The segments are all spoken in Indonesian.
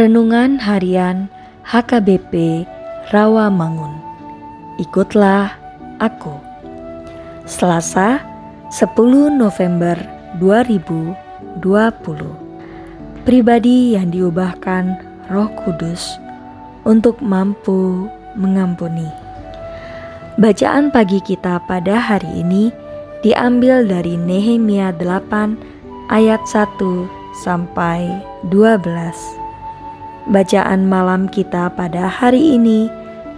Renungan Harian HKBP Rawamangun. Ikutlah aku. Selasa, 10 November 2020. Pribadi yang diubahkan Roh Kudus untuk mampu mengampuni. Bacaan pagi kita pada hari ini diambil dari Nehemia 8 ayat 1 sampai 12. Bacaan malam kita pada hari ini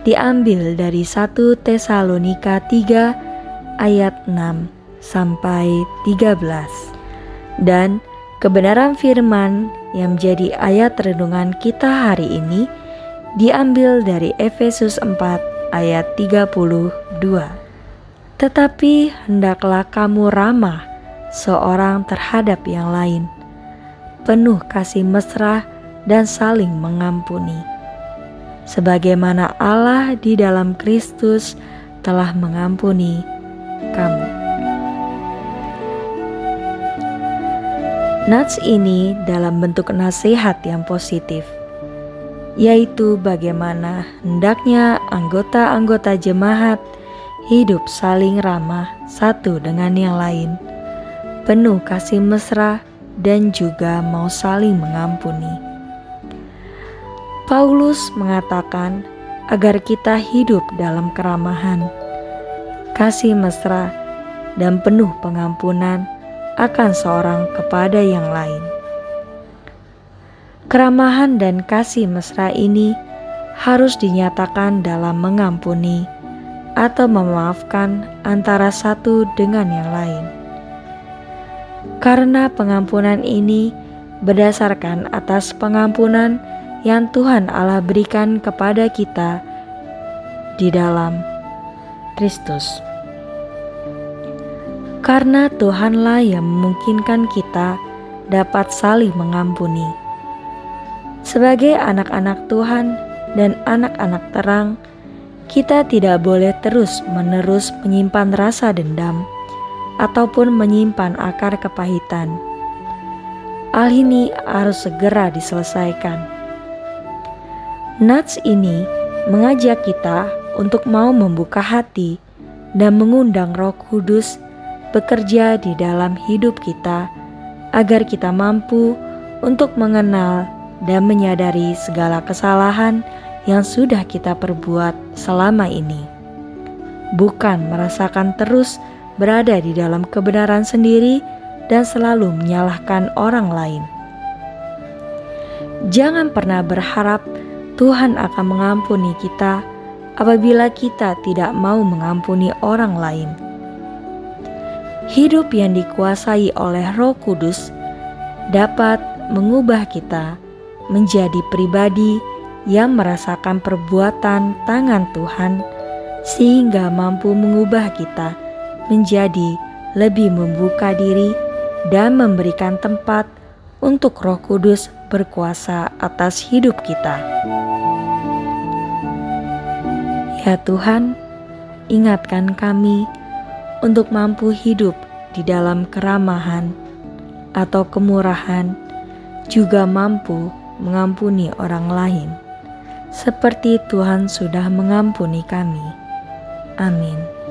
diambil dari 1 Tesalonika 3 ayat 6 sampai 13 dan kebenaran firman yang menjadi ayat renungan kita hari ini diambil dari Efesus 4 ayat 32. Tetapi hendaklah kamu ramah seorang terhadap yang lain, penuh kasih mesra dan saling mengampuni. Sebagaimana Allah di dalam Kristus telah mengampuni kamu. Nats ini dalam bentuk nasihat yang positif, yaitu bagaimana hendaknya anggota-anggota jemaat hidup saling ramah satu dengan yang lain, penuh kasih mesra dan juga mau saling mengampuni. Paulus mengatakan agar kita hidup dalam keramahan, kasih mesra, dan penuh pengampunan akan seorang kepada yang lain. Keramahan dan kasih mesra ini harus dinyatakan dalam mengampuni atau memaafkan antara satu dengan yang lain. Karena pengampunan ini berdasarkan atas pengampunan yang Tuhan Allah berikan kepada kita di dalam Kristus. Karena Tuhanlah yang memungkinkan kita dapat saling mengampuni. Sebagai anak-anak Tuhan dan anak-anak terang, kita tidak boleh terus-menerus menyimpan rasa dendam ataupun menyimpan akar kepahitan. Hal ini harus segera diselesaikan Nats ini mengajak kita untuk mau membuka hati dan mengundang Roh Kudus bekerja di dalam hidup kita agar kita mampu untuk mengenal dan menyadari segala kesalahan yang sudah kita perbuat selama ini. Bukan merasakan terus berada di dalam kebenaran sendiri dan selalu menyalahkan orang lain. Jangan pernah berharap Tuhan akan mengampuni kita apabila kita tidak mau mengampuni orang lain. Hidup yang dikuasai oleh Roh Kudus dapat mengubah kita menjadi pribadi yang merasakan perbuatan tangan Tuhan, sehingga mampu mengubah kita menjadi lebih membuka diri dan memberikan tempat untuk Roh Kudus berkuasa atas hidup kita. Ya Tuhan, ingatkan kami untuk mampu hidup di dalam keramahan atau kemurahan, juga mampu mengampuni orang lain, seperti Tuhan sudah mengampuni kami. Amin.